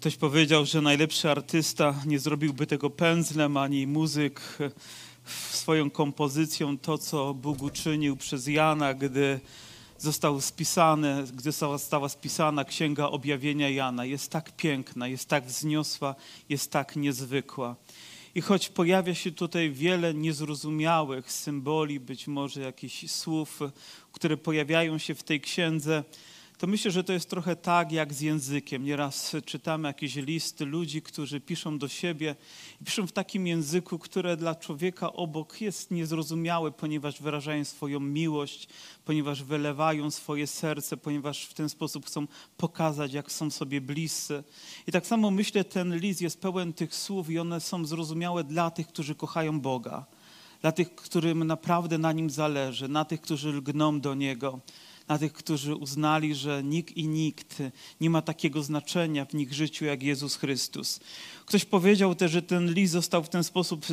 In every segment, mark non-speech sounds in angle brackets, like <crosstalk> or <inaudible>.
Ktoś powiedział, że najlepszy artysta nie zrobiłby tego pędzlem, ani muzyk swoją kompozycją to, co Bóg uczynił przez Jana, gdy został spisany, gdy została spisana Księga Objawienia Jana. Jest tak piękna, jest tak wzniosła, jest tak niezwykła. I choć pojawia się tutaj wiele niezrozumiałych symboli, być może jakichś słów, które pojawiają się w tej księdze, to myślę, że to jest trochę tak jak z językiem. Nieraz czytamy jakieś listy ludzi, którzy piszą do siebie i piszą w takim języku, które dla człowieka obok jest niezrozumiałe, ponieważ wyrażają swoją miłość, ponieważ wylewają swoje serce, ponieważ w ten sposób chcą pokazać, jak są sobie bliscy. I tak samo myślę, ten list jest pełen tych słów i one są zrozumiałe dla tych, którzy kochają Boga, dla tych, którym naprawdę na Nim zależy, na tych, którzy lgną do Niego na tych, którzy uznali, że nikt i nikt nie ma takiego znaczenia w nich życiu jak Jezus Chrystus. Ktoś powiedział też, że ten list został w ten sposób,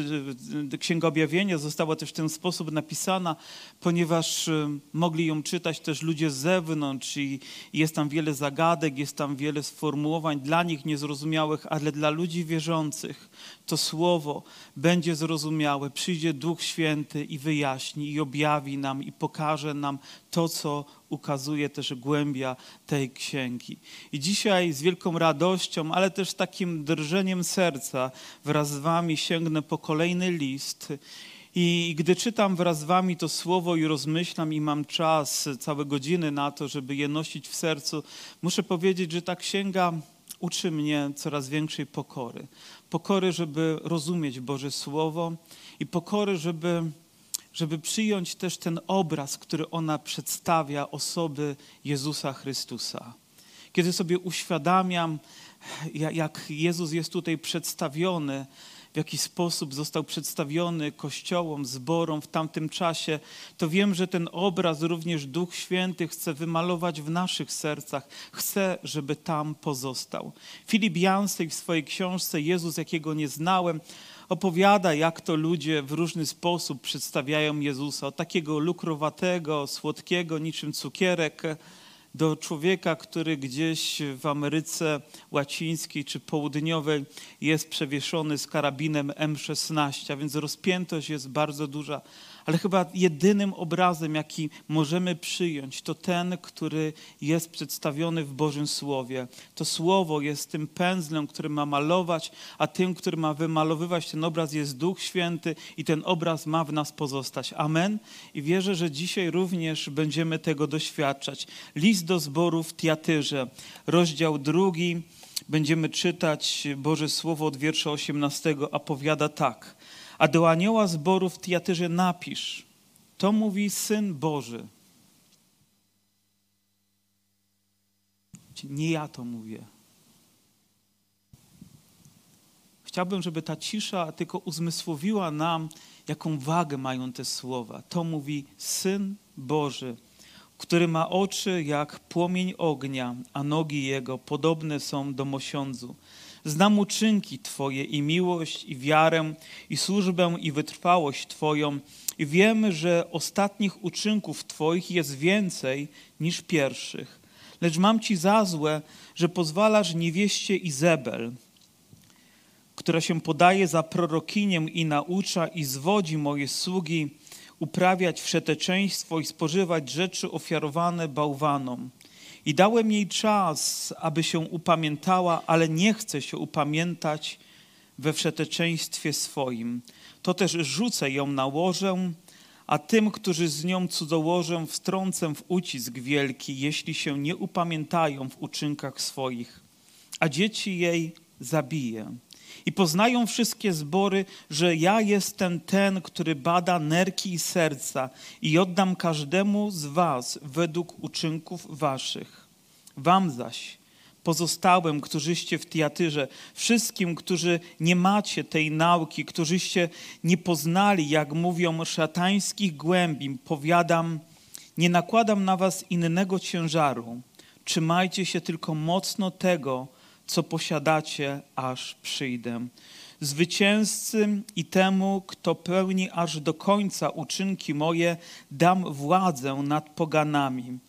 Księga Objawienia została też w ten sposób napisana, ponieważ mogli ją czytać też ludzie z zewnątrz i jest tam wiele zagadek, jest tam wiele sformułowań dla nich niezrozumiałych, ale dla ludzi wierzących to słowo będzie zrozumiałe. Przyjdzie Duch Święty i wyjaśni, i objawi nam, i pokaże nam to, co ukazuje też głębia tej księgi. I dzisiaj z wielką radością, ale też takim drżeniem serca wraz z Wami sięgnę po kolejny list. I gdy czytam wraz z Wami to słowo i rozmyślam, i mam czas, całe godziny na to, żeby je nosić w sercu, muszę powiedzieć, że ta księga uczy mnie coraz większej pokory. Pokory, żeby rozumieć Boże Słowo i pokory, żeby żeby przyjąć też ten obraz, który ona przedstawia osoby Jezusa Chrystusa. Kiedy sobie uświadamiam, jak Jezus jest tutaj przedstawiony, w jaki sposób został przedstawiony kościołom, zborom w tamtym czasie, to wiem, że ten obraz również Duch Święty chce wymalować w naszych sercach. Chce, żeby tam pozostał. Filip Jansej w swojej książce Jezus, jakiego nie znałem, opowiada, jak to ludzie w różny sposób przedstawiają Jezusa. Od takiego lukrowatego, słodkiego, niczym cukierek, do człowieka, który gdzieś w Ameryce Łacińskiej czy Południowej jest przewieszony z karabinem M16, a więc rozpiętość jest bardzo duża ale chyba jedynym obrazem, jaki możemy przyjąć, to ten, który jest przedstawiony w Bożym Słowie. To Słowo jest tym pędzlem, który ma malować, a tym, który ma wymalowywać ten obraz jest Duch Święty i ten obraz ma w nas pozostać. Amen. I wierzę, że dzisiaj również będziemy tego doświadczać. List do zboru w Tiatyrze, rozdział drugi. Będziemy czytać Boże Słowo od wiersza 18, a powiada tak. A do anioła zboru w Tiatyrze napisz. To mówi Syn Boży. Nie ja to mówię. Chciałbym, żeby ta cisza tylko uzmysłowiła nam, jaką wagę mają te słowa. To mówi Syn Boży, który ma oczy jak płomień ognia, a nogi jego podobne są do mosiądzu. Znam uczynki Twoje i miłość, i wiarę, i służbę, i wytrwałość Twoją. I wiemy, że ostatnich uczynków Twoich jest więcej niż pierwszych. Lecz mam Ci za złe, że pozwalasz niewieście Izebel, która się podaje za prorokinię i naucza i zwodzi moje sługi uprawiać wszeteczeństwo i spożywać rzeczy ofiarowane bałwanom. I dałem jej czas, aby się upamiętała, ale nie chce się upamiętać we wszeteczeństwie swoim. To też rzucę ją na łożę, a tym, którzy z nią cudzołożę, wtrącę w ucisk wielki, jeśli się nie upamiętają w uczynkach swoich. A dzieci jej zabiję i poznają wszystkie zbory, że ja jestem ten, który bada nerki i serca i oddam każdemu z was według uczynków waszych. Wam zaś, pozostałym, którzyście w Tiatyrze, wszystkim, którzy nie macie tej nauki, którzyście nie poznali, jak mówią, szatańskich głębi, powiadam, nie nakładam na was innego ciężaru. Trzymajcie się tylko mocno tego, co posiadacie, aż przyjdę. Zwycięzcy i temu, kto pełni aż do końca uczynki moje, dam władzę nad poganami.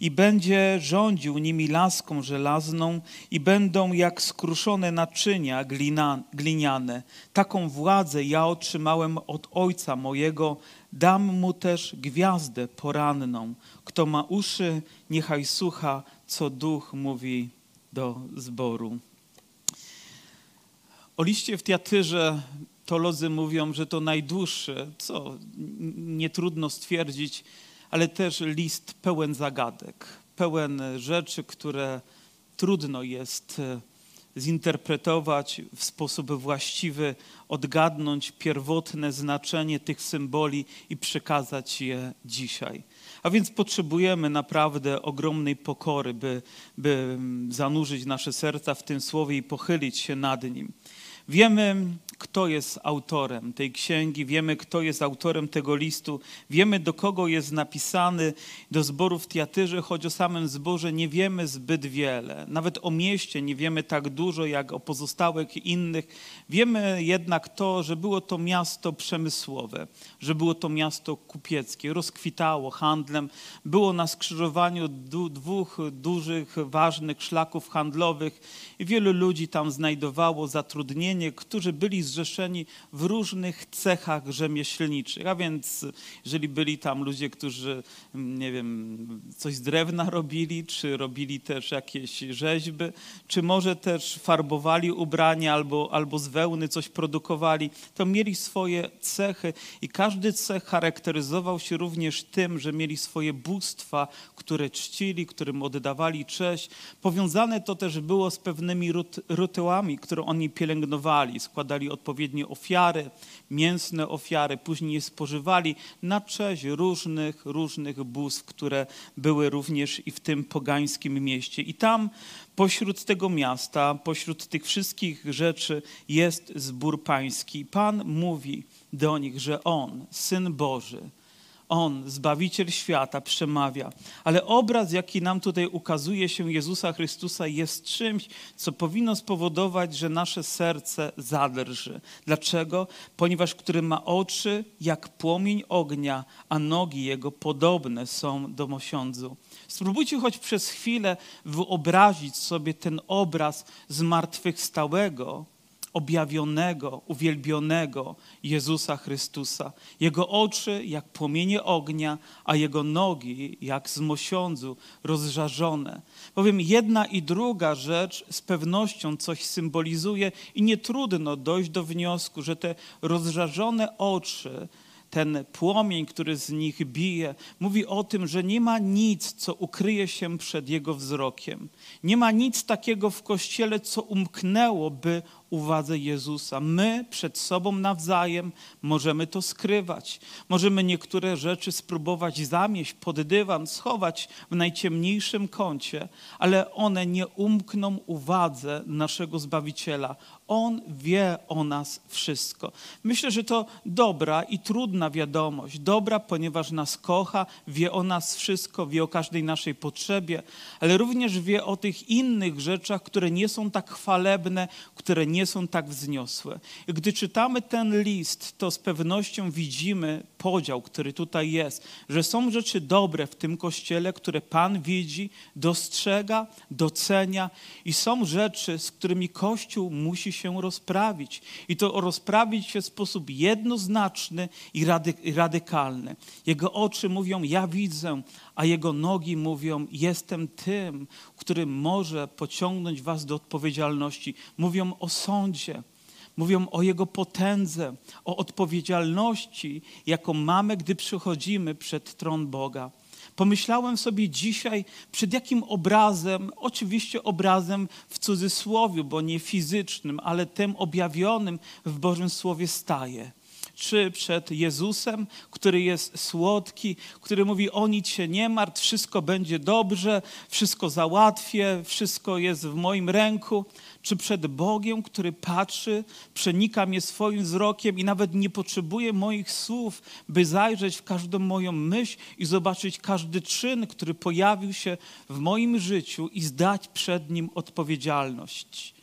i będzie rządził nimi laską żelazną i będą jak skruszone naczynia gliniane. Taką władzę ja otrzymałem od Ojca mojego, dam mu też gwiazdę poranną. Kto ma uszy, niechaj słucha, co duch mówi do zboru. O liście w Tiatyrze teolodzy mówią, że to najdłuższy, co nie trudno stwierdzić, ale też list pełen zagadek, pełen rzeczy, które trudno jest e, zinterpretować w sposób właściwy, odgadnąć pierwotne znaczenie tych symboli i przekazać je dzisiaj. A więc potrzebujemy naprawdę ogromnej pokory, by, by zanurzyć nasze serca w tym słowie i pochylić się nad nim. Wiemy, kto jest autorem tej księgi, wiemy, kto jest autorem tego listu, wiemy, do kogo jest napisany, do zboru w Tiatyrze, choć o samym zborze nie wiemy zbyt wiele. Nawet o mieście nie wiemy tak dużo, jak o pozostałych innych. Wiemy jednak to, że było to miasto przemysłowe, że było to miasto kupieckie, rozkwitało handlem, było na skrzyżowaniu dwóch dużych, ważnych szlaków handlowych i wielu ludzi tam znajdowało zatrudnienie, którzy byli zrzeszeni w różnych cechach rzemieślniczych. A więc jeżeli byli tam ludzie, którzy, nie wiem, coś z drewna robili, czy robili też jakieś rzeźby, czy może też farbowali ubrania albo, albo z wełny coś produkowali, to mieli swoje cechy i każdy cech charakteryzował się również tym, że mieli swoje bóstwa, które czcili, którym oddawali cześć. Powiązane to też było z pewnymi rytuałami, które oni pielęgnowali, składali odpowiednie ofiary, mięsne ofiary, później je spożywali na cześć różnych, różnych bóstw, które były również i w tym pogańskim mieście. I tam pośród tego miasta, pośród tych wszystkich rzeczy jest zbór pański. Pan mówi do nich, że On, Syn Boży, on, Zbawiciel świata, przemawia. Ale obraz, jaki nam tutaj ukazuje się Jezusa Chrystusa, jest czymś, co powinno spowodować, że nasze serce zadrży. Dlaczego? Ponieważ który ma oczy jak płomień ognia, a nogi jego podobne są do mosiądzu. Spróbujcie choć przez chwilę wyobrazić sobie ten obraz zmartwychwstałego, objawionego, uwielbionego Jezusa Chrystusa. Jego oczy jak płomienie ognia, a jego nogi jak z mosiądzu rozżarzone. Bowiem jedna i druga rzecz z pewnością coś symbolizuje i nie trudno dojść do wniosku, że te rozżarzone oczy ten płomień, który z nich bije, mówi o tym, że nie ma nic, co ukryje się przed jego wzrokiem. Nie ma nic takiego w kościele, co umknęłoby uwadze Jezusa. My przed sobą nawzajem możemy to skrywać. Możemy niektóre rzeczy spróbować zamieść pod dywan, schować w najciemniejszym kącie, ale one nie umkną uwadze naszego Zbawiciela. On wie o nas wszystko. Myślę, że to dobra i trudna wiadomość. Dobra, ponieważ nas kocha, wie o nas wszystko, wie o każdej naszej potrzebie, ale również wie o tych innych rzeczach, które nie są tak chwalebne, które nie są tak wzniosłe. Gdy czytamy ten list, to z pewnością widzimy podział, który tutaj jest, że są rzeczy dobre w tym kościele, które Pan widzi, dostrzega, docenia i są rzeczy, z którymi Kościół musi się rozprawić. I to rozprawić się w sposób jednoznaczny i radykalny. Jego oczy mówią, ja widzę, a jego nogi mówią, jestem tym, który może pociągnąć was do odpowiedzialności. Mówią o sądzie. Mówią o Jego potędze, o odpowiedzialności, jaką mamy, gdy przychodzimy przed tron Boga. Pomyślałem sobie dzisiaj, przed jakim obrazem, oczywiście obrazem w cudzysłowie, bo nie fizycznym, ale tym objawionym w Bożym Słowie staje czy przed Jezusem, który jest słodki, który mówi: O nic się nie martw, wszystko będzie dobrze, wszystko załatwię, wszystko jest w moim ręku, czy przed Bogiem, który patrzy, przenika mnie swoim wzrokiem i nawet nie potrzebuje moich słów, by zajrzeć w każdą moją myśl i zobaczyć każdy czyn, który pojawił się w moim życiu i zdać przed nim odpowiedzialność.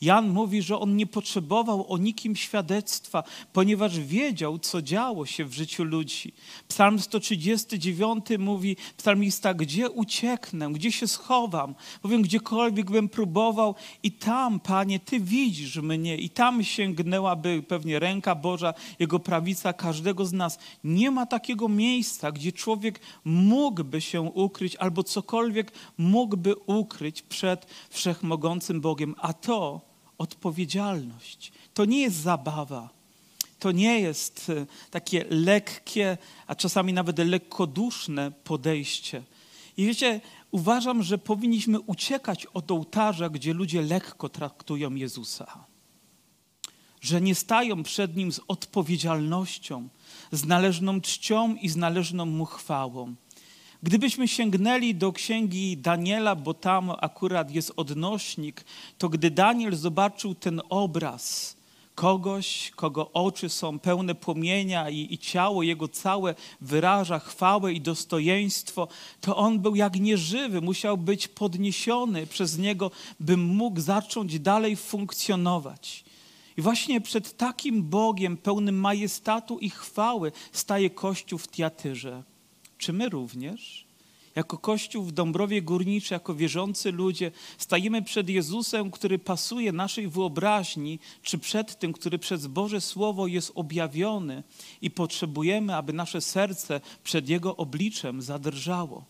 Jan mówi, że on nie potrzebował o nikim świadectwa, ponieważ wiedział, co działo się w życiu ludzi. Psalm 139 mówi psalmista, gdzie ucieknę, gdzie się schowam? Powiem, gdziekolwiek bym próbował i tam, Panie, Ty widzisz mnie i tam sięgnęłaby pewnie ręka Boża, Jego prawica każdego z nas. Nie ma takiego miejsca, gdzie człowiek mógłby się ukryć albo cokolwiek mógłby ukryć przed Wszechmogącym Bogiem, a to odpowiedzialność. To nie jest zabawa. To nie jest e, takie lekkie, a czasami nawet lekkoduszne podejście. I wiecie, uważam, że powinniśmy uciekać od ołtarza, gdzie ludzie lekko traktują Jezusa. Że nie stają przed Nim z odpowiedzialnością, z należną czcią i z należną mu chwałą. Gdybyśmy sięgnęli do księgi Daniela, bo tam akurat jest odnośnik, to gdy Daniel zobaczył ten obraz kogoś, kogo oczy są pełne płomienia i, i ciało jego całe wyraża chwałę i dostojeństwo, to on był jak nieżywy, musiał być podniesiony przez niego, by mógł zacząć dalej funkcjonować. I właśnie przed takim Bogiem pełnym majestatu i chwały staje Kościół w Tiatyrze. Czy my również, jako Kościół w Dąbrowie Górniczej, jako wierzący ludzie, stajemy przed Jezusem, który pasuje naszej wyobraźni, czy przed tym, który przez Boże Słowo jest objawiony i potrzebujemy, aby nasze serce przed Jego obliczem zadrżało?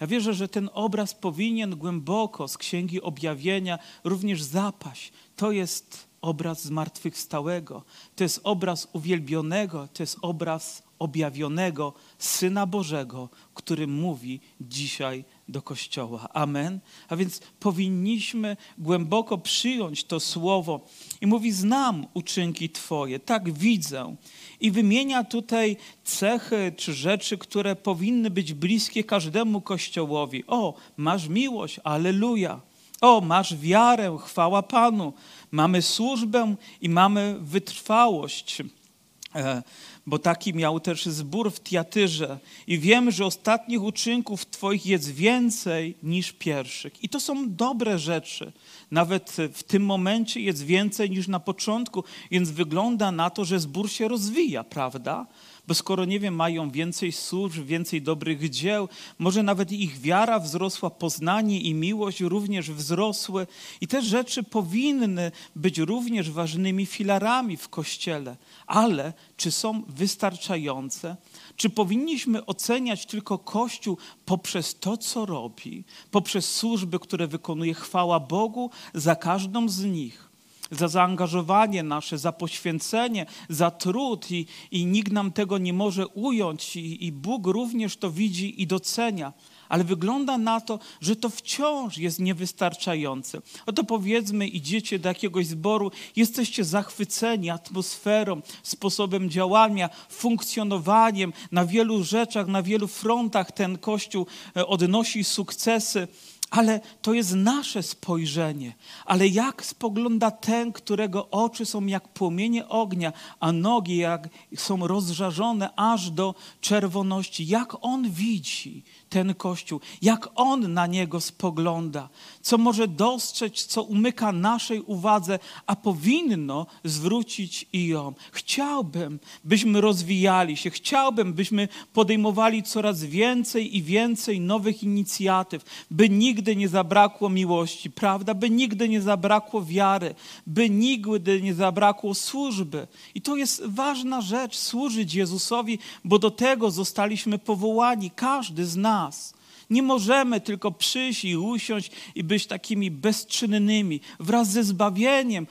Ja wierzę, że ten obraz powinien głęboko z Księgi Objawienia również zapaść. To jest obraz zmartwychwstałego, to jest obraz uwielbionego, to jest obraz objawionego Syna Bożego, który mówi dzisiaj do Kościoła. Amen. A więc powinniśmy głęboko przyjąć to słowo i mówi: Znam uczynki Twoje, tak widzę. I wymienia tutaj cechy czy rzeczy, które powinny być bliskie każdemu Kościołowi. O, masz miłość, aleluja. O, masz wiarę, chwała Panu. Mamy służbę i mamy wytrwałość. Bo taki miał też zbór w Tiatyrze. I wiem, że ostatnich uczynków Twoich jest więcej niż pierwszych. I to są dobre rzeczy. Nawet w tym momencie jest więcej niż na początku, więc wygląda na to, że zbór się rozwija, prawda? Bo skoro, nie wiem, mają więcej służb, więcej dobrych dzieł, może nawet ich wiara wzrosła, poznanie i miłość również wzrosły. I te rzeczy powinny być również ważnymi filarami w Kościele. Ale czy są wystarczające? Czy powinniśmy oceniać tylko Kościół poprzez to, co robi, poprzez służby, które wykonuje chwała Bogu za każdą z nich? Za zaangażowanie nasze, za poświęcenie, za trud i, i nikt nam tego nie może ująć i, i Bóg również to widzi i docenia. Ale wygląda na to, że to wciąż jest niewystarczające. Oto powiedzmy, idziecie do jakiegoś zboru, jesteście zachwyceni atmosferą, sposobem działania, funkcjonowaniem na wielu rzeczach, na wielu frontach ten Kościół e, odnosi sukcesy ale to jest nasze spojrzenie. Ale jak spogląda ten, którego oczy są jak płomienie ognia, a nogi jak są rozżarzone aż do czerwoności? Jak on widzi ten Kościół? Jak on na niego spogląda? Co może dostrzec, co umyka naszej uwadze, a powinno zwrócić i ją? Chciałbym, byśmy rozwijali się. Chciałbym, byśmy podejmowali coraz więcej i więcej nowych inicjatyw, by nigdy nie zabrakło miłości, prawda? By nigdy nie zabrakło wiary, by nigdy nie zabrakło służby. I to jest ważna rzecz, służyć Jezusowi, bo do tego zostaliśmy powołani, każdy z nas. Nie możemy tylko przyjść i usiąść i być takimi bezczynnymi. Wraz ze zbawieniem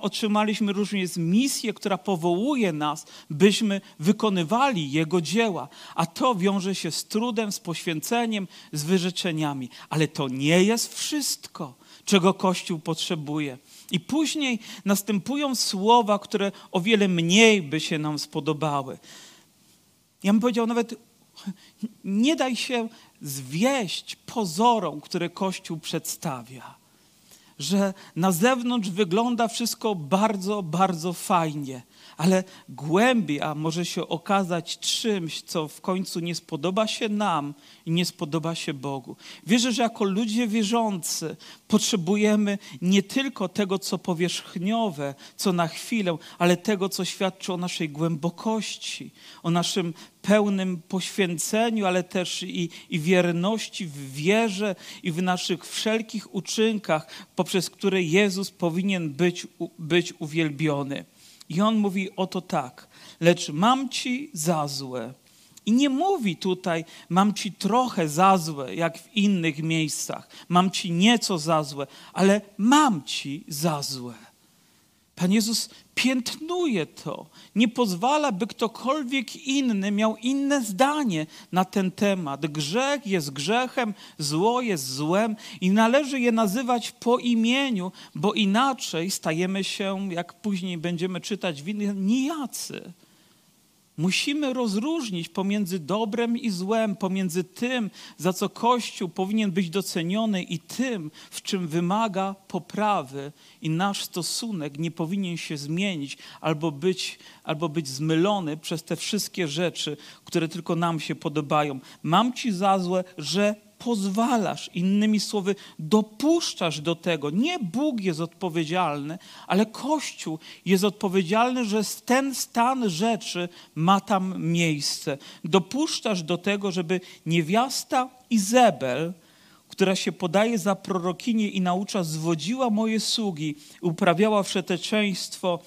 otrzymaliśmy również misję, która powołuje nas, byśmy wykonywali Jego dzieła. A to wiąże się z trudem, z poświęceniem, z wyrzeczeniami. Ale to nie jest wszystko, czego Kościół potrzebuje. I później następują słowa, które o wiele mniej by się nam spodobały. Ja bym powiedział nawet, nie daj się zwieść pozorom, które Kościół przedstawia. że na zewnątrz wygląda wszystko bardzo, bardzo fajnie, ale głębiej, a może się okazać czymś, co w końcu nie spodoba się nam i nie spodoba się Bogu. Wierzę, że jako ludzie wierzący potrzebujemy nie tylko tego, co powierzchniowe, co na chwilę, ale tego, co świadczy o naszej głębokości, o naszym pełnym poświęceniu, ale też i, i wierności w wierze i w naszych wszelkich uczynkach, poprzez które Jezus powinien być, być uwielbiony. I on mówi oto tak, lecz mam ci za złe. I nie mówi tutaj, mam ci trochę za złe, jak w innych miejscach, mam ci nieco za złe, ale mam ci za złe. Pan Jezus piętnuje to, nie pozwala, by ktokolwiek inny miał inne zdanie na ten temat. Grzech jest grzechem, zło jest złem i należy je nazywać po imieniu, bo inaczej stajemy się, jak później będziemy czytać w innych, nijacy. Musimy rozróżnić pomiędzy dobrem i złem, pomiędzy tym, za co Kościół powinien być doceniony, i tym, w czym wymaga poprawy, i nasz stosunek nie powinien się zmienić albo być, albo być zmylony przez te wszystkie rzeczy, które tylko nam się podobają. Mam ci za złe, że pozwalasz, innymi słowy, dopuszczasz do tego. Nie Bóg jest odpowiedzialny, ale Kościół jest odpowiedzialny, że ten stan rzeczy ma tam miejsce. Dopuszczasz do tego, żeby niewiasta Izebel, która się podaje za prorokinię i naucza, zwodziła moje sługi, uprawiała wszeteczeństwo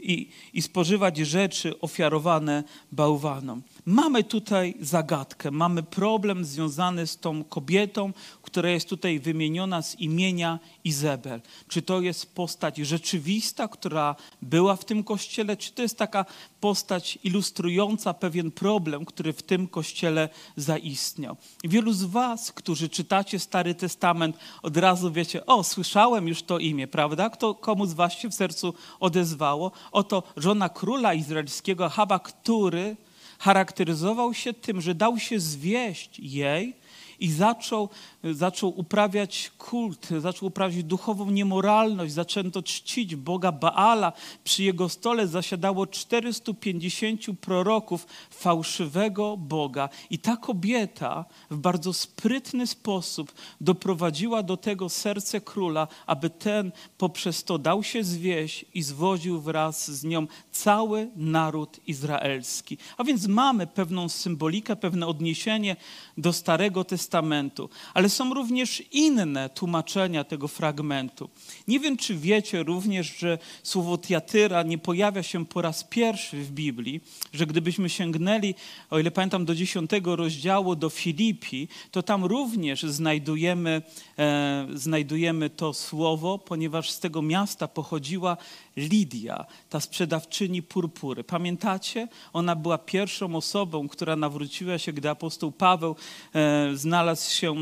i, i spożywać rzeczy ofiarowane bałwanom. Mamy tutaj zagadkę, mamy problem związany z tą kobietą, która jest tutaj wymieniona z imienia Izebel. Czy to jest postać rzeczywista, która była w tym kościele, czy to jest taka postać ilustrująca pewien problem, który w tym kościele zaistniał. Wielu z Was, którzy czytacie Stary Testament, od razu wiecie, o, słyszałem już to imię, prawda? Kto, komu z Was się w sercu odezwało? Oto żona króla izraelskiego Haba, który charakteryzował się tym, że dał się zwieść jej i zaczął, zaczął uprawiać kult, zaczął uprawiać duchową niemoralność, zaczęto czcić Boga Baala. Przy jego stole zasiadało 450 proroków fałszywego Boga. I ta kobieta w bardzo sprytny sposób doprowadziła do tego serce króla, aby ten poprzez to dał się zwieść i zwoził wraz z nią cały naród izraelski. A więc mamy pewną symbolikę, pewne odniesienie do Starego Testamentu, ale są również inne tłumaczenia tego fragmentu. Nie wiem, czy wiecie również, że słowo tiatyra nie pojawia się po raz pierwszy w Biblii, że gdybyśmy sięgnęli, o ile pamiętam, do dziesiątego rozdziału do Filipi, to tam również znajdujemy, e, znajdujemy to słowo, ponieważ z tego miasta pochodziła Lidia, ta sprzedawczyni purpury. Pamiętacie? Ona była pierwszą osobą, która nawróciła się, gdy apostoł Paweł e, znalazł się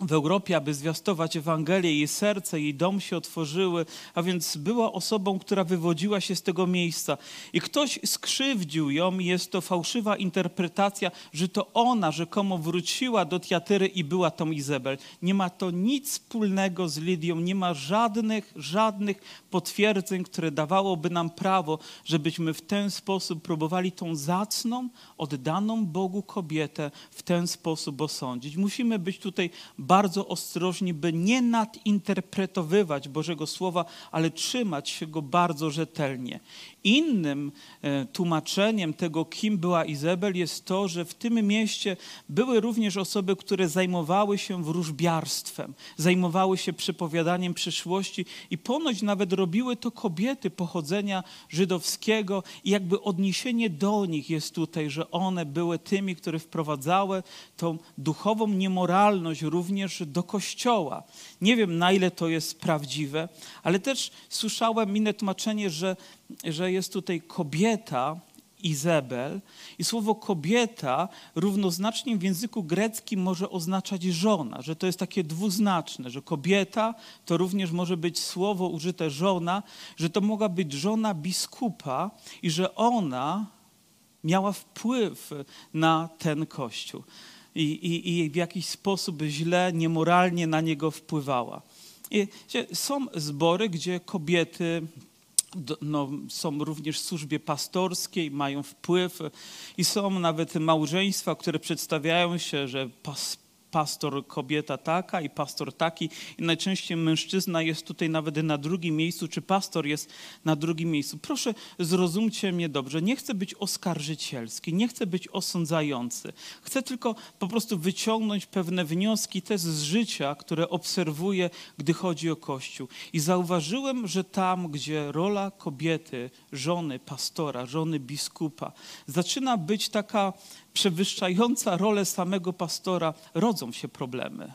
w Europie, aby zwiastować Ewangelię, jej serce, jej dom się otworzyły, a więc była osobą, która wywodziła się z tego miejsca. I ktoś skrzywdził ją, jest to fałszywa interpretacja, że to ona rzekomo wróciła do Tiatyry i była tą Izabel. Nie ma to nic wspólnego z Lidią, nie ma żadnych, żadnych potwierdzeń, które dawałoby nam prawo, żebyśmy w ten sposób próbowali tą zacną, oddaną Bogu kobietę w ten sposób osądzić. Musimy być tutaj bardzo ostrożni, by nie nadinterpretowywać Bożego Słowa, ale trzymać się go bardzo rzetelnie. Innym e, tłumaczeniem tego, kim była Izabel, jest to, że w tym mieście były również osoby, które zajmowały się wróżbiarstwem, zajmowały się przepowiadaniem przyszłości i ponoć nawet robiły to kobiety pochodzenia żydowskiego i jakby odniesienie do nich jest tutaj, że one były tymi, które wprowadzały tą duchową niemoralność również do kościoła. Nie wiem, na ile to jest prawdziwe, ale też słyszałem inne tłumaczenie, że że jest tutaj kobieta, Izabel. I słowo kobieta równoznacznie w języku greckim może oznaczać żona, że to jest takie dwuznaczne, że kobieta to również może być słowo użyte żona, że to mogła być żona biskupa i że ona miała wpływ na ten kościół i, i, i w jakiś sposób źle, niemoralnie na niego wpływała. I, są zbory, gdzie kobiety no, są również w służbie pastorskiej, mają wpływ i są nawet małżeństwa, które przedstawiają się, że pas, pastor kobieta taka i pastor taki i najczęściej mężczyzna jest tutaj nawet na drugim miejscu, czy pastor jest na drugim miejscu. Proszę, zrozumcie mnie dobrze. Nie chcę być oskarżycielski, nie chcę być osądzający. Chcę tylko po prostu wyciągnąć pewne wnioski też z życia, które obserwuję, gdy chodzi o Kościół. I zauważyłem, że tam, gdzie rola kobiety, żony pastora, żony biskupa zaczyna być taka przewyższająca rolę samego pastora, rodzą się problemy.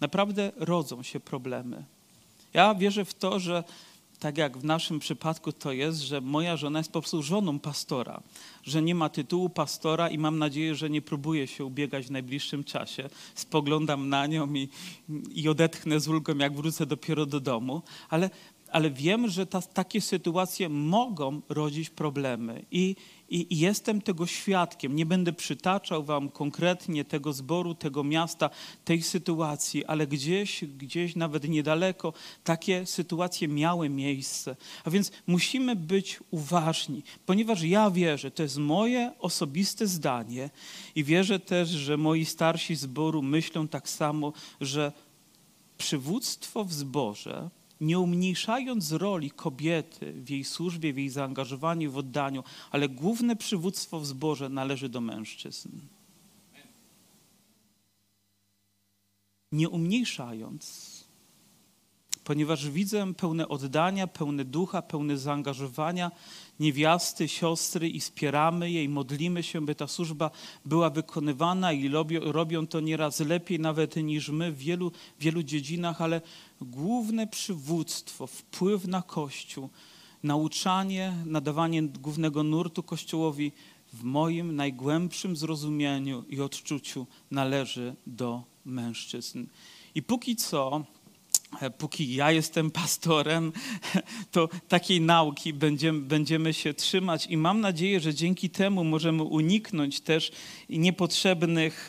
Naprawdę rodzą się problemy. Ja wierzę w to, że tak jak w naszym przypadku to jest, że moja żona jest po prostu żoną pastora, że nie ma tytułu pastora i mam nadzieję, że nie próbuje się ubiegać w najbliższym czasie. Spoglądam na nią i, i odetchnę z ulgą, jak wrócę dopiero do domu, ale, ale wiem, że ta, takie sytuacje mogą rodzić problemy i i, jestem tego świadkiem. Nie będę przytaczał wam konkretnie tego zboru, tego miasta, tej sytuacji, ale gdzieś, gdzieś nawet niedaleko takie sytuacje miały miejsce. A więc musimy być uważni, ponieważ ja wierzę, to jest moje osobiste zdanie i wierzę też, że moi starsi zboru myślą tak samo, że przywództwo w zborze nie umniejszając roli kobiety w jej służbie, w jej zaangażowaniu, w oddaniu, ale główne przywództwo w zborze należy do mężczyzn. Nie umniejszając, ponieważ widzę pełne oddania, pełne ducha, pełne zaangażowania niewiasty, siostry i wspieramy je i modlimy się, by ta służba była wykonywana i robią, robią to nieraz lepiej nawet niż my w wielu, wielu dziedzinach, ale główne przywództwo, wpływ na Kościół, nauczanie, nadawanie głównego nurtu Kościołowi w moim najgłębszym zrozumieniu i odczuciu należy do mężczyzn. I póki co póki ja jestem pastorem, <laughs> to takiej nauki będziemy, będziemy się trzymać i mam nadzieję, że dzięki temu możemy uniknąć też niepotrzebnych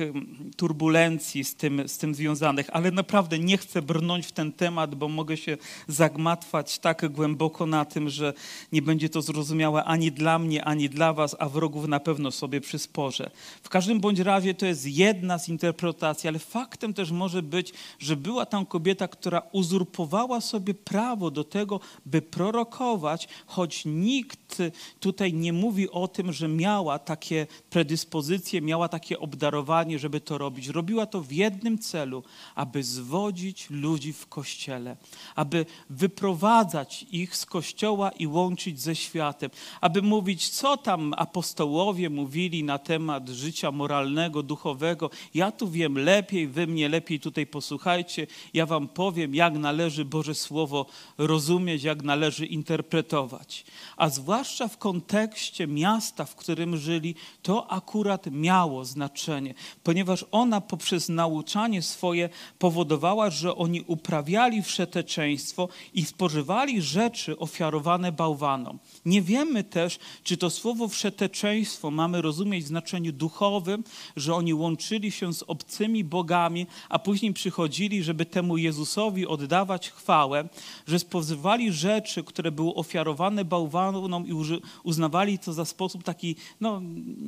turbulencji z tym, z tym związanych. Ale naprawdę nie chcę brnąć w ten temat, bo mogę się zagmatwać tak głęboko na tym, że nie będzie to zrozumiałe ani dla mnie, ani dla was, a wrogów na pewno sobie przysporzę. W każdym bądź razie to jest jedna z interpretacji, ale faktem też może być, że była tam kobieta, która uzurpowała sobie prawo do tego, by prorokować, choć nikt tutaj nie mówi o tym, że miała takie predyspozycje, miała takie obdarowanie, żeby to robić. Robiła to w jednym celu, aby zwodzić ludzi w kościele, aby wyprowadzać ich z kościoła i łączyć ze światem, aby mówić, co tam apostołowie mówili na temat życia moralnego, duchowego. Ja tu wiem lepiej, wy mnie lepiej tutaj posłuchajcie, ja wam powiem, należy Boże Słowo rozumieć, jak należy interpretować. A zwłaszcza w kontekście miasta, w którym żyli, to akurat miało znaczenie, ponieważ ona poprzez nauczanie swoje powodowała, że oni uprawiali wszeteczeństwo i spożywali rzeczy ofiarowane bałwanom. Nie wiemy też, czy to słowo wszeteczeństwo mamy rozumieć w znaczeniu duchowym, że oni łączyli się z obcymi bogami, a później przychodzili, żeby temu Jezusowi oddawać chwałę, że spożywali rzeczy, które były ofiarowane bałwanom i uznawali to za sposób taki no,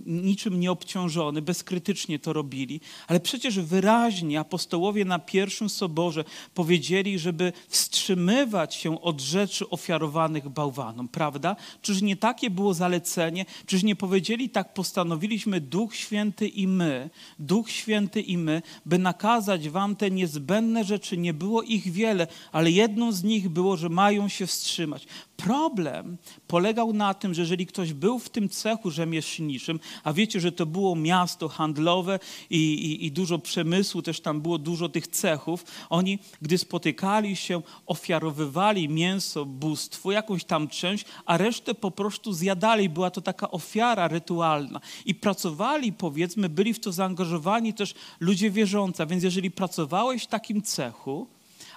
niczym nieobciążony, bezkrytycznie to robili. Ale przecież wyraźnie apostołowie na pierwszym soborze powiedzieli, żeby wstrzymywać się od rzeczy ofiarowanych bałwanom, prawda? Czyż nie takie było zalecenie? Czyż nie powiedzieli tak postanowiliśmy Duch Święty i my, Duch Święty i my, by nakazać wam te niezbędne rzeczy, nie było ich wiele, ale jedną z nich było, że mają się wstrzymać. Problem polegał na tym, że jeżeli ktoś był w tym cechu rzemieślniczym, a wiecie, że to było miasto handlowe i, i, i, dużo przemysłu, też tam było dużo tych cechów, oni, gdy spotykali się, ofiarowywali mięso bóstwu, jakąś tam część, a resztę po prostu zjadali. Była to taka ofiara rytualna. I pracowali, powiedzmy, byli w to zaangażowani też ludzie wierzący. Więc jeżeli pracowałeś w takim cechu,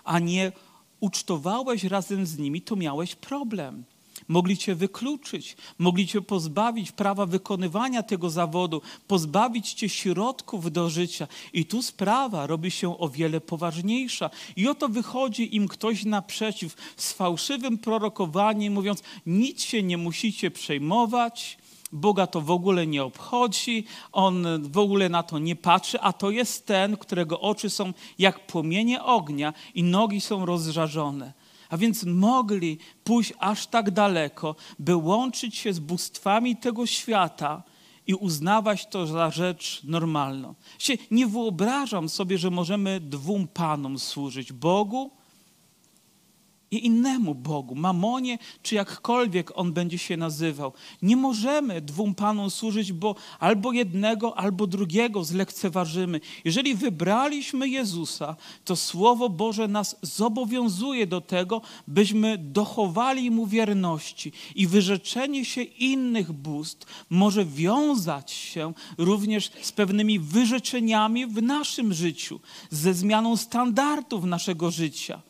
a nie ucztowałeś razem z nimi, to miałeś problem. mogli cię wykluczyć, mogli cię pozbawić prawa wykonywania tego zawodu, pozbawić cię środków do życia. I tu sprawa robi się o wiele poważniejsza. I oto wychodzi im ktoś naprzeciw z fałszywym prorokowaniem, mówiąc: Nic się nie musicie przejmować, Boga to w ogóle nie obchodzi, on w ogóle na to nie patrzy, a to jest ten, którego oczy są jak płomienie ognia i nogi są rozżarzone. A więc mogli pójść aż tak daleko, by łączyć się z bóstwami tego świata i uznawać to za rzecz normalną. Nie wyobrażam sobie, że możemy dwóm panom służyć Bogu i innemu Bogu, mamonie, czy jakkolwiek on będzie się nazywał. Nie możemy dwóm panom służyć, bo albo jednego, albo drugiego zlekceważymy. Jeżeli wybraliśmy Jezusa, to Słowo Boże nas zobowiązuje do tego, byśmy dochowali Mu wierności i wyrzeczenie się innych bóstw może wiązać się również z pewnymi wyrzeczeniami w naszym życiu, ze zmianą standardów naszego życia.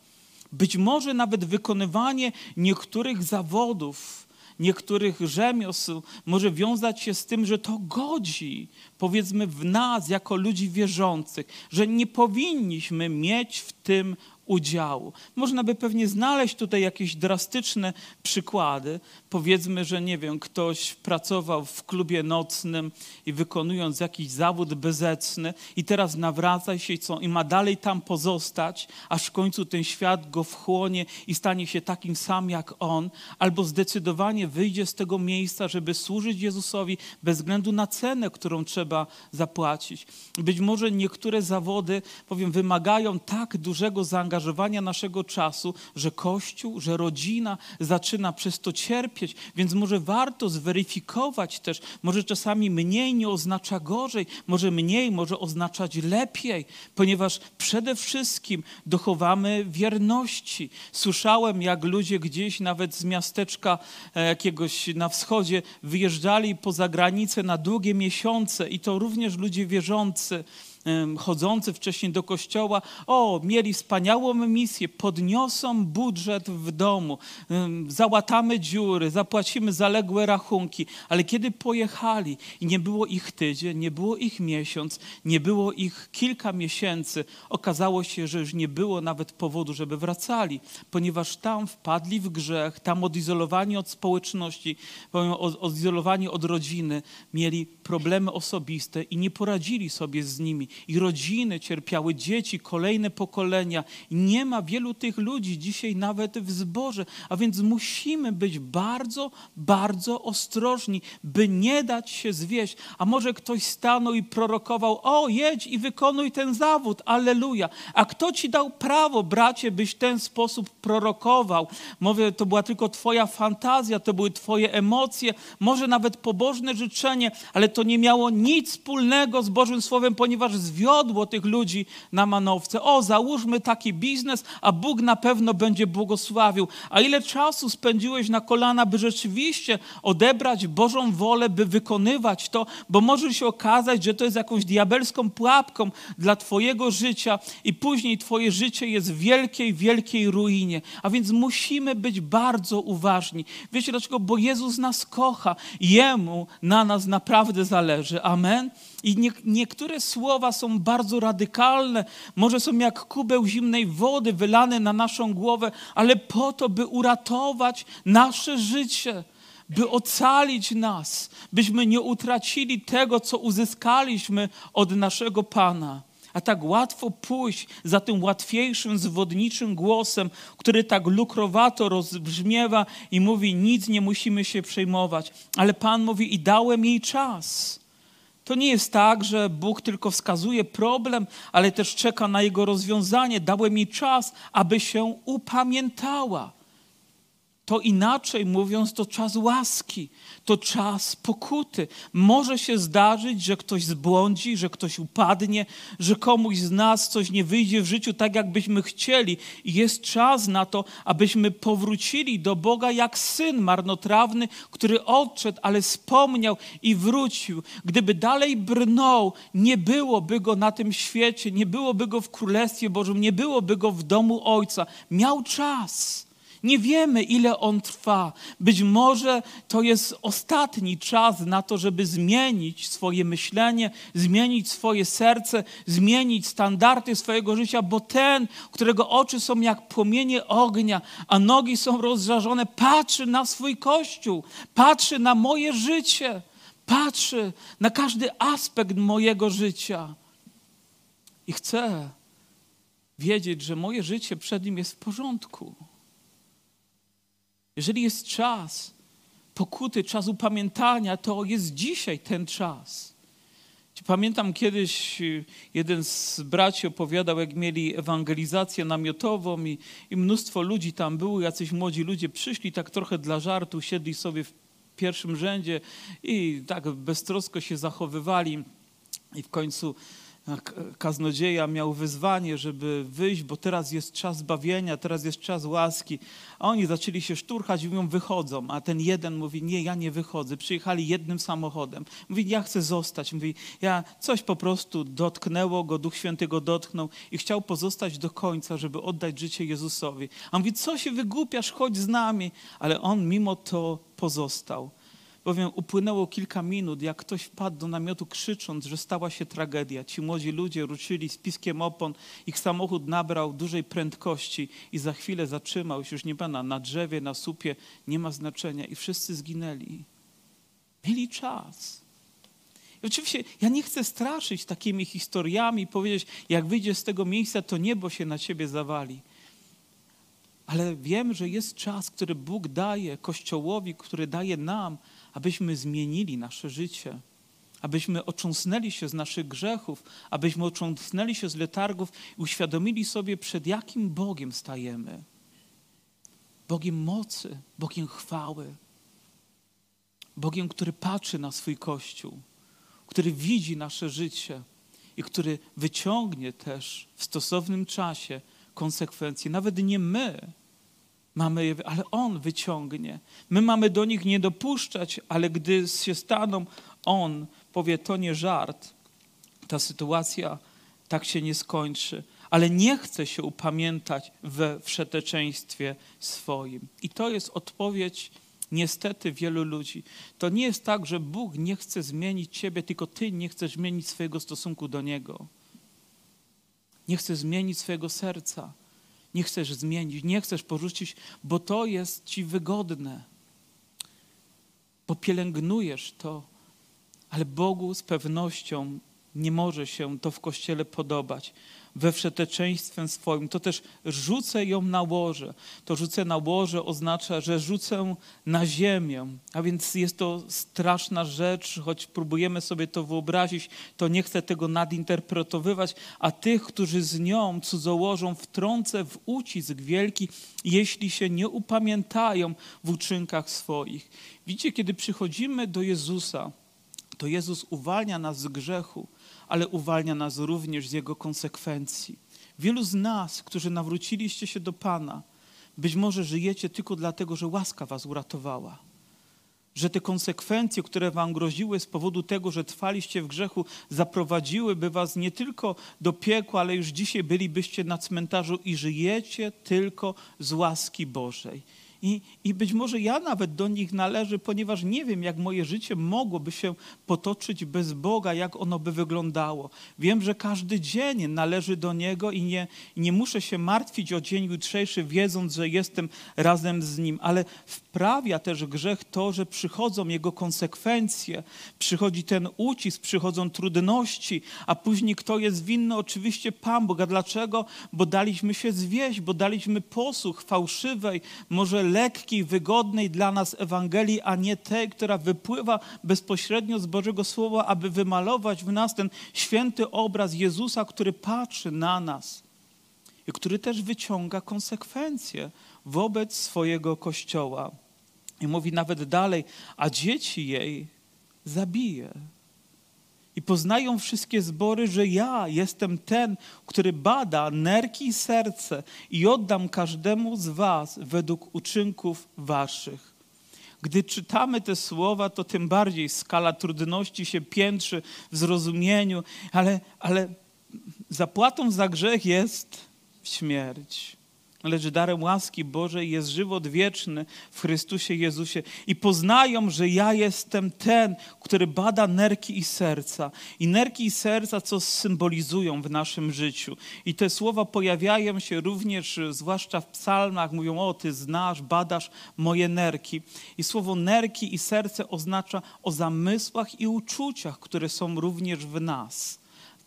Być może nawet wykonywanie niektórych zawodów, niektórych rzemiosł może wiązać się z tym, że to godzi, powiedzmy, w nas jako ludzi wierzących, że nie powinniśmy mieć w tym udziału. Można by pewnie znaleźć tutaj jakieś drastyczne przykłady. Powiedzmy, że nie wiem, ktoś pracował w klubie nocnym i wykonując jakiś zawód bezecny i teraz nawraca się i ma dalej tam pozostać, aż w końcu ten świat go wchłonie i stanie się takim sam jak on, albo zdecydowanie wyjdzie z tego miejsca, żeby służyć Jezusowi bez względu na cenę, którą trzeba zapłacić. Być może niektóre zawody, powiem, wymagają tak dużego zaangażowania, zaangażowania naszego czasu, że Kościół, że rodzina zaczyna przez to cierpieć, więc może warto zweryfikować też, może czasami mniej nie oznacza gorzej, może mniej może oznaczać lepiej, ponieważ przede wszystkim dochowamy wierności. Słyszałem, jak ludzie gdzieś nawet z miasteczka e, jakiegoś na wschodzie wyjeżdżali poza granicę na długie miesiące i to również ludzie wierzący chodzący wcześniej do kościoła, o, mieli wspaniałą misję, podniosą budżet w domu, załatamy dziury, zapłacimy zaległe rachunki, ale kiedy pojechali i nie było ich tydzień, nie było ich miesiąc, nie było ich kilka miesięcy, okazało się, że już nie było nawet powodu, żeby wracali, ponieważ tam wpadli w grzech, tam odizolowani od społeczności, odizolowani od rodziny, mieli problemy osobiste i nie poradzili sobie z nimi i rodziny cierpiały, dzieci, kolejne pokolenia. Nie ma wielu tych ludzi dzisiaj nawet w zborze, a więc musimy być bardzo, bardzo ostrożni, by nie dać się zwieść. A może ktoś stanął i prorokował, o jedź i wykonuj ten zawód, alleluja. A kto ci dał prawo, bracie, byś ten sposób prorokował? Mówię, to była tylko twoja fantazja, to były twoje emocje, może nawet pobożne życzenie, ale to nie miało nic wspólnego z Bożym Słowem, ponieważ zwiodło tych ludzi na manowce. O, załóżmy taki biznes, a Bóg na pewno będzie błogosławił. A ile czasu spędziłeś na kolana, by rzeczywiście odebrać Bożą wolę, by wykonywać to, bo może się okazać, że to jest jakąś diabelską pułapką dla Twojego życia i później Twoje życie jest w wielkiej, wielkiej ruinie. A więc musimy być bardzo uważni. Wiecie dlaczego? Bo Jezus nas kocha. Jemu na nas naprawdę zależy. Amen. I nie, niektóre słowa są bardzo radykalne, może są jak kubeł zimnej wody wylane na naszą głowę, ale po to, by uratować nasze życie, by ocalić nas, byśmy nie utracili tego, co uzyskaliśmy od naszego Pana. A tak łatwo pójść za tym łatwiejszym, zwodniczym głosem, który tak lukrowato rozbrzmiewa i mówi: Nic nie musimy się przejmować. Ale Pan mówi: I dałem jej czas. To nie jest tak, że Bóg tylko wskazuje problem, ale też czeka na jego rozwiązanie. Dałem mi czas, aby się upamiętała. To inaczej mówiąc, to czas łaski, to czas pokuty. Może się zdarzyć, że ktoś zbłądzi, że ktoś upadnie, że komuś z nas coś nie wyjdzie w życiu tak, jakbyśmy chcieli. I jest czas na to, abyśmy powrócili do Boga jak syn marnotrawny, który odszedł, ale wspomniał i wrócił. Gdyby dalej brnął, nie byłoby go na tym świecie, nie byłoby go w Królestwie Bożym, nie byłoby go w domu Ojca. Miał czas. Nie wiemy, ile on trwa. Być może to jest ostatni czas na to, żeby zmienić swoje myślenie, zmienić swoje serce, zmienić standardy swojego życia, bo ten, którego oczy są jak płomienie ognia, a nogi są rozżarzone, patrzy na swój kościół, patrzy na moje życie, patrzy na każdy aspekt mojego życia i chce wiedzieć, że moje życie przed nim jest w porządku. Jeżeli jest czas pokuty, czas upamiętania, to jest dzisiaj ten czas. Pamiętam kiedyś y, jeden z braci opowiadał, jak mieli ewangelizację namiotową i, i mnóstwo ludzi tam było, jacyś młodzi ludzie przyszli tak trochę dla żartu, siedli sobie w pierwszym rzędzie i tak beztrosko się zachowywali i w końcu kaznodzieja miał wyzwanie, żeby wyjść, bo teraz jest czas zbawienia, teraz jest czas łaski. A oni zaczęli się szturchać i mówią, wychodzą. A ten jeden mówi, nie, ja nie wychodzę. Przyjechali jednym samochodem. Mówi, ja chcę zostać. Mówi, ja coś po prostu dotknęło go, Duch Święty go dotknął i chciał pozostać do końca, żeby oddać życie Jezusowi. A mówi, co się wygłupiasz, chodź z nami. Ale on mimo to pozostał. Bowiem upłynęło kilka minut, jak ktoś wpadł do namiotu krzycząc, że stała się tragedia. Ci młodzi ludzie ruszyli z piskiem opon, ich samochód nabrał dużej prędkości i za chwilę zatrzymał się, już nie pana, na drzewie, na słupie, nie ma znaczenia i wszyscy zginęli. Mieli czas. I oczywiście ja nie chcę straszyć takimi historiami powiedzieć, jak wyjdziesz z tego miejsca, to niebo się na ciebie zawali. Ale wiem, że jest czas, który Bóg daje Kościołowi, który daje nam, abyśmy zmienili nasze życie, abyśmy ocząsnęli się z naszych grzechów, abyśmy ocząsnęli się z letargów i uświadomili sobie, przed jakim Bogiem stajemy. Bogiem mocy, Bogiem chwały, Bogiem, który patrzy na swój Kościół, który widzi nasze życie i który wyciągnie też w stosownym czasie konsekwencje. Nawet nie my, mamy je, ale On wyciągnie. My mamy do nich nie dopuszczać, ale gdy się staną, On powie, to nie żart. Ta sytuacja tak się nie skończy. Ale nie chce się upamiętać we wszeteczeństwie swoim. I to jest odpowiedź niestety wielu ludzi. To nie jest tak, że Bóg nie chce zmienić ciebie, tylko ty nie chcesz zmienić swojego stosunku do Niego. Nie chcesz zmienić swojego serca nie chcesz zmienić, nie chcesz porzucić, bo to jest ci wygodne. Bo pielęgnujesz to, ale Bogu z pewnością nie może się to w kościele podobać we wszeteczeństwem swoim, to też rzucę ją na łoże. To rzucę na łoże oznacza, że rzucę na ziemię. A więc jest to straszna rzecz, choć próbujemy sobie to wyobrazić, to nie chcę tego nadinterpretowywać, a tych, którzy z nią cudzołożą, wtrącę w ucisk wielki, jeśli się nie upamiętają w uczynkach swoich. Widzicie, kiedy przychodzimy do Jezusa, to Jezus uwalnia nas z grzechu, ale uwalnia nas również z jego konsekwencji. Wielu z nas, którzy nawróciliście się do Pana, być może żyjecie tylko dlatego, że łaska was uratowała. Że te konsekwencje, które wam groziły z powodu tego, że trwaliście w grzechu, zaprowadziłyby was nie tylko do piekła, ale już dzisiaj bylibyście na cmentarzu i żyjecie tylko z łaski Bożej. I, I być może ja nawet do nich należę, ponieważ nie wiem, jak moje życie mogłoby się potoczyć bez Boga, jak ono by wyglądało. Wiem, że każdy dzień należy do Niego i nie, nie muszę się martwić o dzień jutrzejszy, wiedząc, że jestem razem z Nim, ale wprawia też grzech to, że przychodzą Jego konsekwencje, przychodzi ten ucisk, przychodzą trudności, a później kto jest winny? Oczywiście Pan Bóg. A dlaczego? Bo daliśmy się zwieść, bo daliśmy posłuch fałszywej, może lekkiej, wygodnej dla nas Ewangelii, a nie tej, która wypływa bezpośrednio z Bożego Słowa, aby wymalować w nas ten święty obraz Jezusa, który patrzy na nas i który też wyciąga konsekwencje wobec swojego Kościoła. I mówi nawet dalej, a dzieci jej zabije. I poznają wszystkie zbory, że ja jestem ten, który bada nerki i serce i oddam każdemu z was według uczynków waszych. Gdy czytamy te słowa, to tym bardziej skala trudności się piętrzy w zrozumieniu, ale, ale zapłatą za grzech jest śmierć. Lecz darem łaski Bożej jest żywot wieczny w Chrystusie Jezusie i poznają, że ja jestem ten, który bada nerki i serca. I nerki i serca, co symbolizują w naszym życiu. I te słowa pojawiają się również, zwłaszcza w psalmach, mówią, o ty znasz, badasz moje nerki. I słowo nerki i serce oznacza o zamysłach i uczuciach, które są również w nas.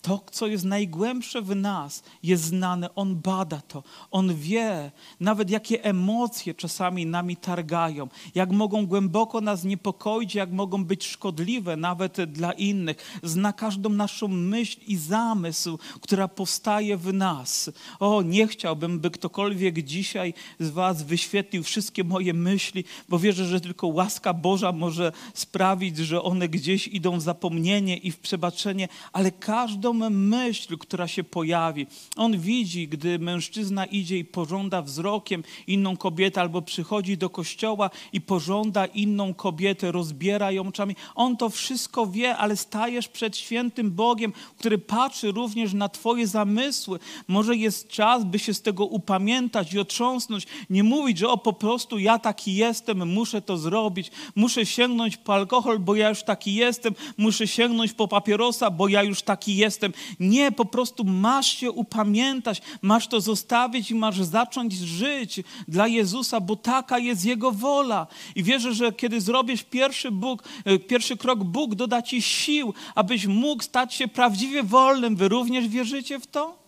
To, co jest najgłębsze w nas, jest znane. On bada to. On wie nawet, jakie emocje czasami nami targają, jak mogą głęboko nas niepokoić, jak mogą być szkodliwe nawet dla innych. Zna każdą naszą myśl i zamysł, która powstaje w nas. O, nie chciałbym, by ktokolwiek dzisiaj z Was wyświetlił wszystkie moje myśli, bo wierzę, że tylko łaska Boża może sprawić, że one gdzieś idą w zapomnienie i w przebaczenie, ale każdą myśl, która się pojawi. On widzi, gdy mężczyzna idzie i pożąda wzrokiem inną kobietę, albo przychodzi do kościoła i pożąda inną kobietę, rozbiera ją oczami. On to wszystko wie, ale stajesz przed świętym Bogiem, który patrzy również na Twoje zamysły. Może jest czas, by się z tego upamiętać i otrząsnąć. Nie mówić, że o po prostu ja taki jestem, muszę to zrobić, muszę sięgnąć po alkohol, bo ja już taki jestem, muszę sięgnąć po papierosa, bo ja już taki jestem. Nie, po prostu masz się upamiętać, masz to zostawić i masz zacząć żyć dla Jezusa, bo taka jest Jego wola. I wierzę, że kiedy zrobisz pierwszy, Bóg, e, pierwszy krok, Bóg doda ci sił, abyś mógł stać się prawdziwie wolnym. Wy również wierzycie w to?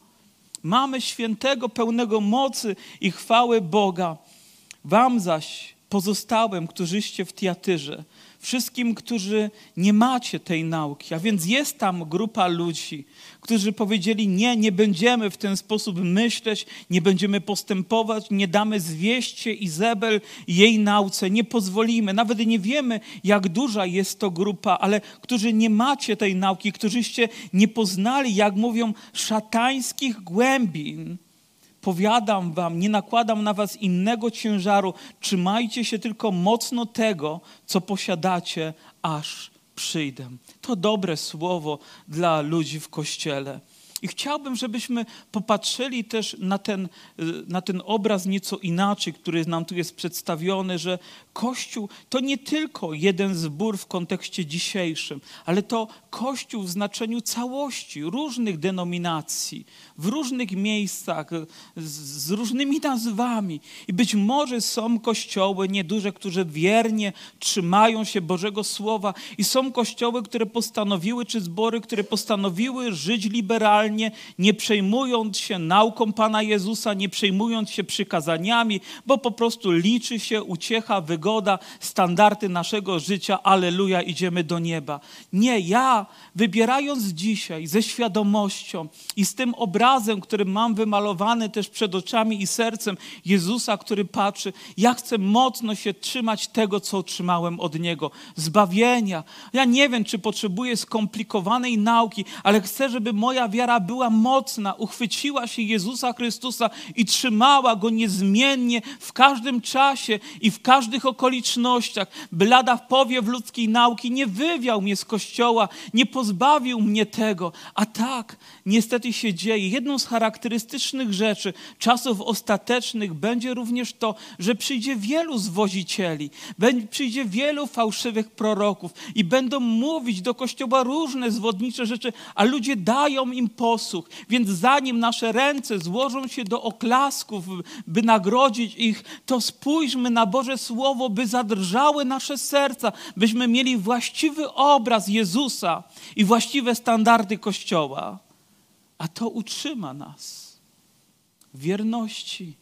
Mamy świętego, pełnego mocy i chwały Boga. Wam zaś pozostałym, którzyście w Tiatyrze, wszystkim, którzy nie macie tej nauki, a więc jest tam grupa ludzi, którzy powiedzieli: Nie, nie będziemy w ten sposób myśleć, nie będziemy postępować, nie damy zwieść się Izabel jej nauce, nie pozwolimy. Nawet nie wiemy, jak duża jest to grupa, ale którzy nie macie tej nauki, którzyście nie poznali, jak mówią, szatańskich głębin powiadam wam, nie nakładam na was innego ciężaru, trzymajcie się tylko mocno tego, co posiadacie, aż przyjdę. To dobre słowo dla ludzi w kościele. I chciałbym, żebyśmy popatrzyli też na ten, y, na ten obraz nieco inaczej, który nam tu jest przedstawiony, że Kościół to nie tylko jeden zbór w kontekście dzisiejszym, ale to Kościół w znaczeniu całości, różnych denominacji, w różnych miejscach, z, różnymi nazwami. I być może są kościoły nieduże, które wiernie trzymają się Bożego Słowa, i są kościoły, które postanowiły, czy zbory, które postanowiły żyć liberalnie, nie przejmując się nauką Pana Jezusa, nie przejmując się przykazaniami, bo po prostu liczy się uciecha, wygoda, standardy naszego życia. Aleluja, idziemy do nieba. Nie, ja wybierając dzisiaj ze świadomością i z tym obrazem, który mam wymalowany też przed oczami i sercem Jezusa, który patrzy, ja chcę mocno się trzymać tego, co otrzymałem od Niego. Zbawienia. Ja nie wiem, czy potrzebuję skomplikowanej nauki, ale chcę, żeby moja wiara była mocna, uchwyciła się Jezusa Chrystusa i trzymała Go niezmiennie w każdym czasie i w każdych okolicznościach, by lada w powiew ludzkiej nauki nie wywiał mnie z Kościoła, nie pozbawił mnie tego. A tak niestety się dzieje. Jedną z charakterystycznych rzeczy czasów ostatecznych będzie również to, że przyjdzie wielu zwozicieli, przyjdzie wielu fałszywych proroków i będą mówić do Kościoła różne zwodnicze rzeczy, a ludzie dają im posłuch. Więc zanim nasze ręce złożą się do oklasków, by nagrodzić ich, to spójrzmy na Boże Słowo, by zadrżały nasze serca, byśmy mieli właściwy obraz Jezusa i właściwe standardy Kościoła. A to utrzyma nas wierności.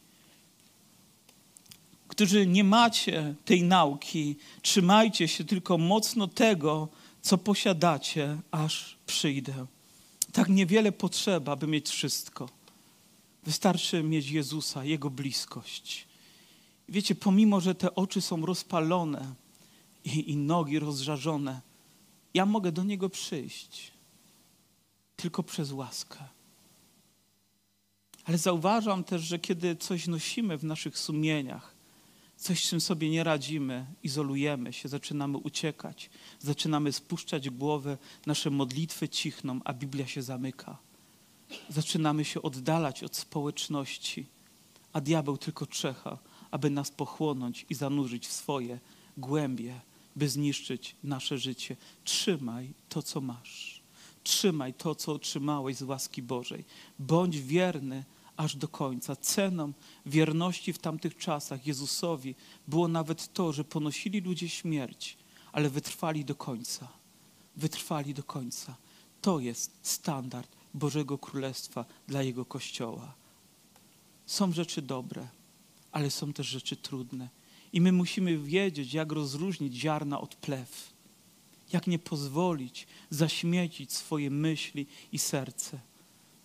Którzy nie macie tej nauki, trzymajcie się tylko mocno tego, co posiadacie, aż przyjdę. Tak niewiele potrzeba, by mieć wszystko. Wystarczy mieć Jezusa, Jego bliskość. Wiecie, pomimo, że te oczy są rozpalone i, i nogi rozżarzone, ja mogę do Niego przyjść tylko przez łaskę. Ale zauważam też, że kiedy coś nosimy w naszych sumieniach, coś, z czym sobie nie radzimy, izolujemy się, zaczynamy uciekać, zaczynamy spuszczać głowę, nasze modlitwy cichną, a Biblia się zamyka. Zaczynamy się oddalać od społeczności, a diabeł tylko trzecha, aby nas pochłonąć i zanurzyć w swoje głębie, by zniszczyć nasze życie. Trzymaj to, co masz. Trzymaj to, co otrzymałeś z łaski Bożej. Bądź wierny aż do końca. Ceną wierności w tamtych czasach Jezusowi było nawet to, że ponosili ludzie śmierć, ale wytrwali do końca. Wytrwali do końca. To jest standard Bożego Królestwa dla Jego Kościoła. Są rzeczy dobre, ale są też rzeczy trudne. I my musimy wiedzieć, jak rozróżnić ziarna od plew. Jak nie pozwolić zaśmiecić swoje myśli i serce.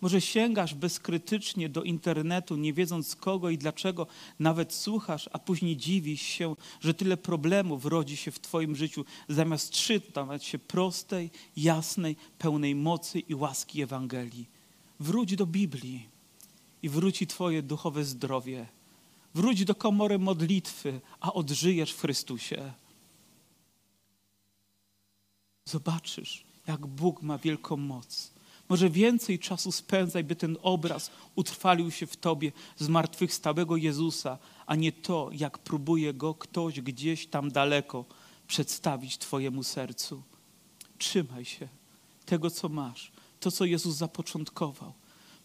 Może sięgasz bezkrytycznie do internetu, nie wiedząc kogo i dlaczego, nawet słuchasz, a później dziwisz się, że tyle problemów rodzi się w Twoim życiu, zamiast czytać się prostej, jasnej, pełnej mocy i łaski Ewangelii. Wróć do Biblii i wróci Twoje duchowe zdrowie. Wróć do komory modlitwy, a odżyjesz w Chrystusie. Zobaczysz, jak Bóg ma wielką moc może więcej czasu spędzaj, by ten obraz utrwalił się w tobie zmartwychwstałego Jezusa, a nie to, jak próbuje go ktoś gdzieś tam daleko przedstawić twojemu sercu. Trzymaj się tego, co masz, to, co Jezus zapoczątkował.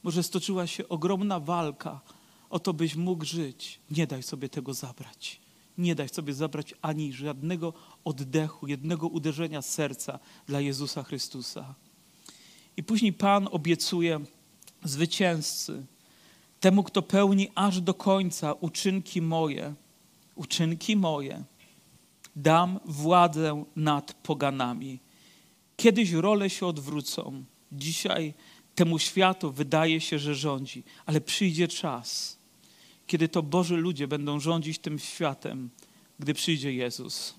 Może stoczyła się ogromna walka o to, byś mógł żyć. Nie daj sobie tego zabrać. Nie daj sobie zabrać ani żadnego oddechu, jednego uderzenia serca dla Jezusa Chrystusa. I później Pan obiecuje zwycięzcy, temu, kto pełni aż do końca uczynki moje, uczynki moje, dam władzę nad poganami. Kiedyś role się odwrócą. Dzisiaj temu światu wydaje się, że rządzi, ale przyjdzie czas, kiedy to Boży ludzie będą rządzić tym światem, gdy przyjdzie Jezus.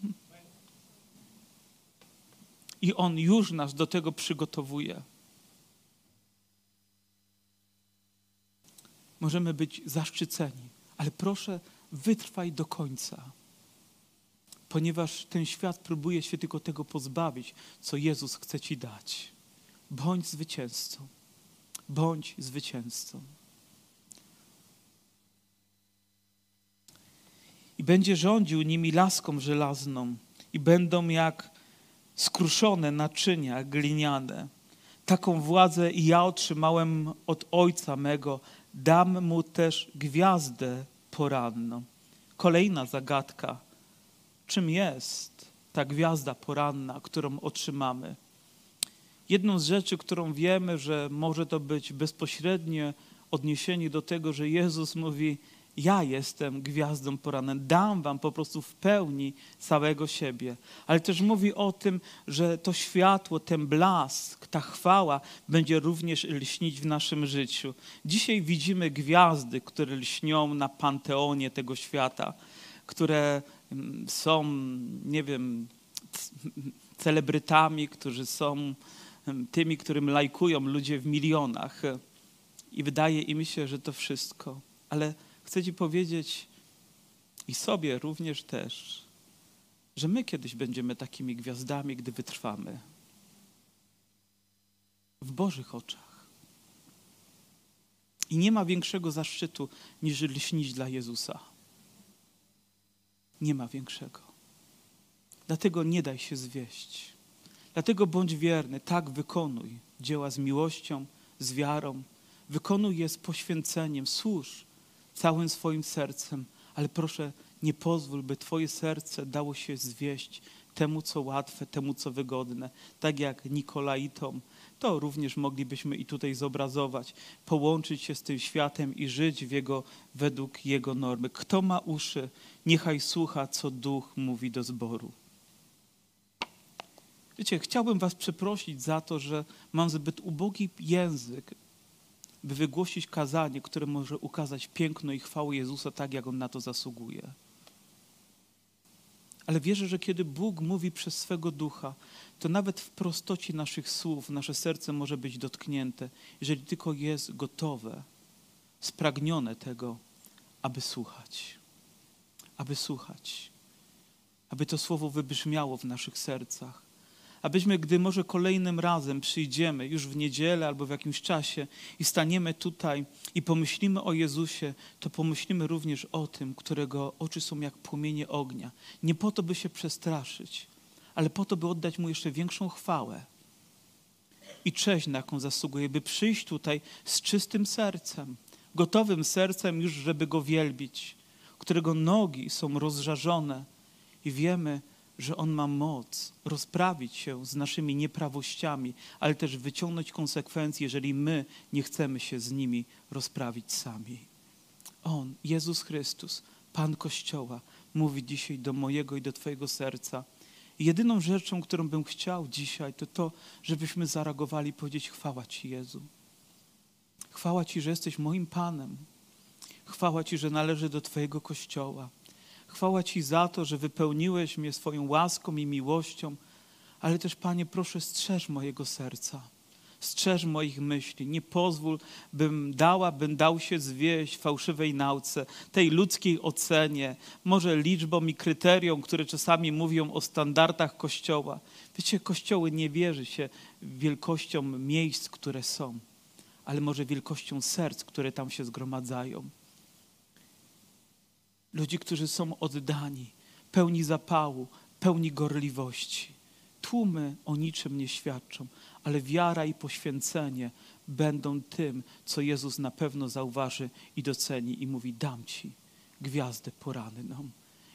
I On już nas do tego przygotowuje. możemy być zaszczyceni, ale proszę, wytrwaj do końca, ponieważ ten świat próbuje się tylko tego pozbawić, co Jezus chce Ci dać. Bądź zwycięzcą. Bądź zwycięzcą. I będzie rządził nimi laską żelazną, i będą jak skruszone naczynia gliniane. Taką władzę i ja otrzymałem od Ojca mego, dam mu też gwiazdę poranną. Kolejna zagadka. Czym jest ta gwiazda poranna, którą otrzymamy? Jedną z rzeczy, którą wiemy, że może to być bezpośrednie odniesienie do tego, że Jezus mówi: ja jestem gwiazdą poranną, dam wam po prostu w pełni całego siebie. Ale też mówi o tym, że to światło, ten blask, ta chwała będzie również lśnić w naszym życiu. Dzisiaj widzimy gwiazdy, które lśnią na panteonie tego świata, które mm, są, nie wiem, celebrytami, którzy są mm, tymi, którym lajkują ludzie w milionach. I wydaje im się, że to wszystko. Ale chcę Ci powiedzieć i sobie również też, że my kiedyś będziemy takimi gwiazdami, gdy wytrwamy. W Bożych oczach. I nie ma większego zaszczytu niż lśnić dla Jezusa. Nie ma większego. Dlatego nie daj się zwieść. Dlatego bądź wierny, tak wykonuj dzieła z miłością, z wiarą. Wykonuj je z poświęceniem, służ całym swoim sercem, ale proszę, nie pozwól, by Twoje serce dało się zwieść temu, co łatwe, temu, co wygodne. Tak jak Nikolaitom, to również moglibyśmy i tutaj zobrazować, połączyć się z tym światem i żyć w jego, według jego normy. Kto ma uszy, niechaj słucha, co duch mówi do zboru. Wiecie, chciałbym Was przeprosić za to, że mam zbyt ubogi język, by wygłosić kazanie, które może ukazać piękno i chwałę Jezusa tak, jak On na to zasługuje. Ale wierzę, że kiedy Bóg mówi przez swego ducha, to nawet w prostocie naszych słów nasze serce może być dotknięte, jeżeli tylko jest gotowe, spragnione tego, aby słuchać. Aby słuchać. Aby to słowo wybrzmiało w naszych sercach Abyśmy, gdy może kolejnym razem przyjdziemy, już w niedzielę albo w jakimś czasie i staniemy tutaj i pomyślimy o Jezusie, to pomyślimy również o tym, którego oczy są jak płomienie ognia. Nie po to, by się przestraszyć, ale po to, by oddać Mu jeszcze większą chwałę i cześć, na jaką zasługuje, by przyjść tutaj z czystym sercem, gotowym sercem już, żeby Go wielbić, którego nogi są rozżarzone i wiemy, że On ma moc rozprawić się z naszymi nieprawościami, ale też wyciągnąć konsekwencje, jeżeli my nie chcemy się z nimi rozprawić sami. On, Jezus Chrystus, Pan Kościoła, mówi dzisiaj do mojego i do Twojego serca. Jedyną rzeczą, którą bym chciał dzisiaj, to to, żebyśmy zareagowali i powiedzieć chwała Ci, Jezu. Chwała Ci, że jesteś moim Panem. Chwała Ci, że należy do Twojego Kościoła. Chwała Ci za to, że wypełniłeś mnie swoją łaską i miłością, ale też, Panie, proszę, strzeż mojego serca. Strzeż moich myśli. Nie pozwól, bym dała, bym dał się zwieść fałszywej nauce, tej ludzkiej ocenie, może liczbom i kryteriom, które czasami mówią o standardach Kościoła. Wiecie, Kościoły nie wierzy się wielkością miejsc, które są, ale może wielkością serc, które tam się zgromadzają. Ludzi, którzy są oddani, pełni zapału, pełni gorliwości. Tłumy o niczym nie świadczą, ale wiara i poświęcenie będą tym, co Jezus na pewno zauważy i doceni i mówi: Dam ci gwiazdę poranną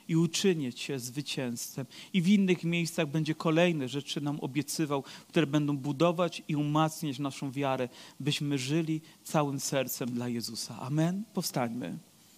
i uczynię cię zwycięzcem. I w innych miejscach będzie kolejne rzeczy nam obiecywał, które będą budować i umacniać naszą wiarę, byśmy żyli całym sercem dla Jezusa. Amen. Powstańmy.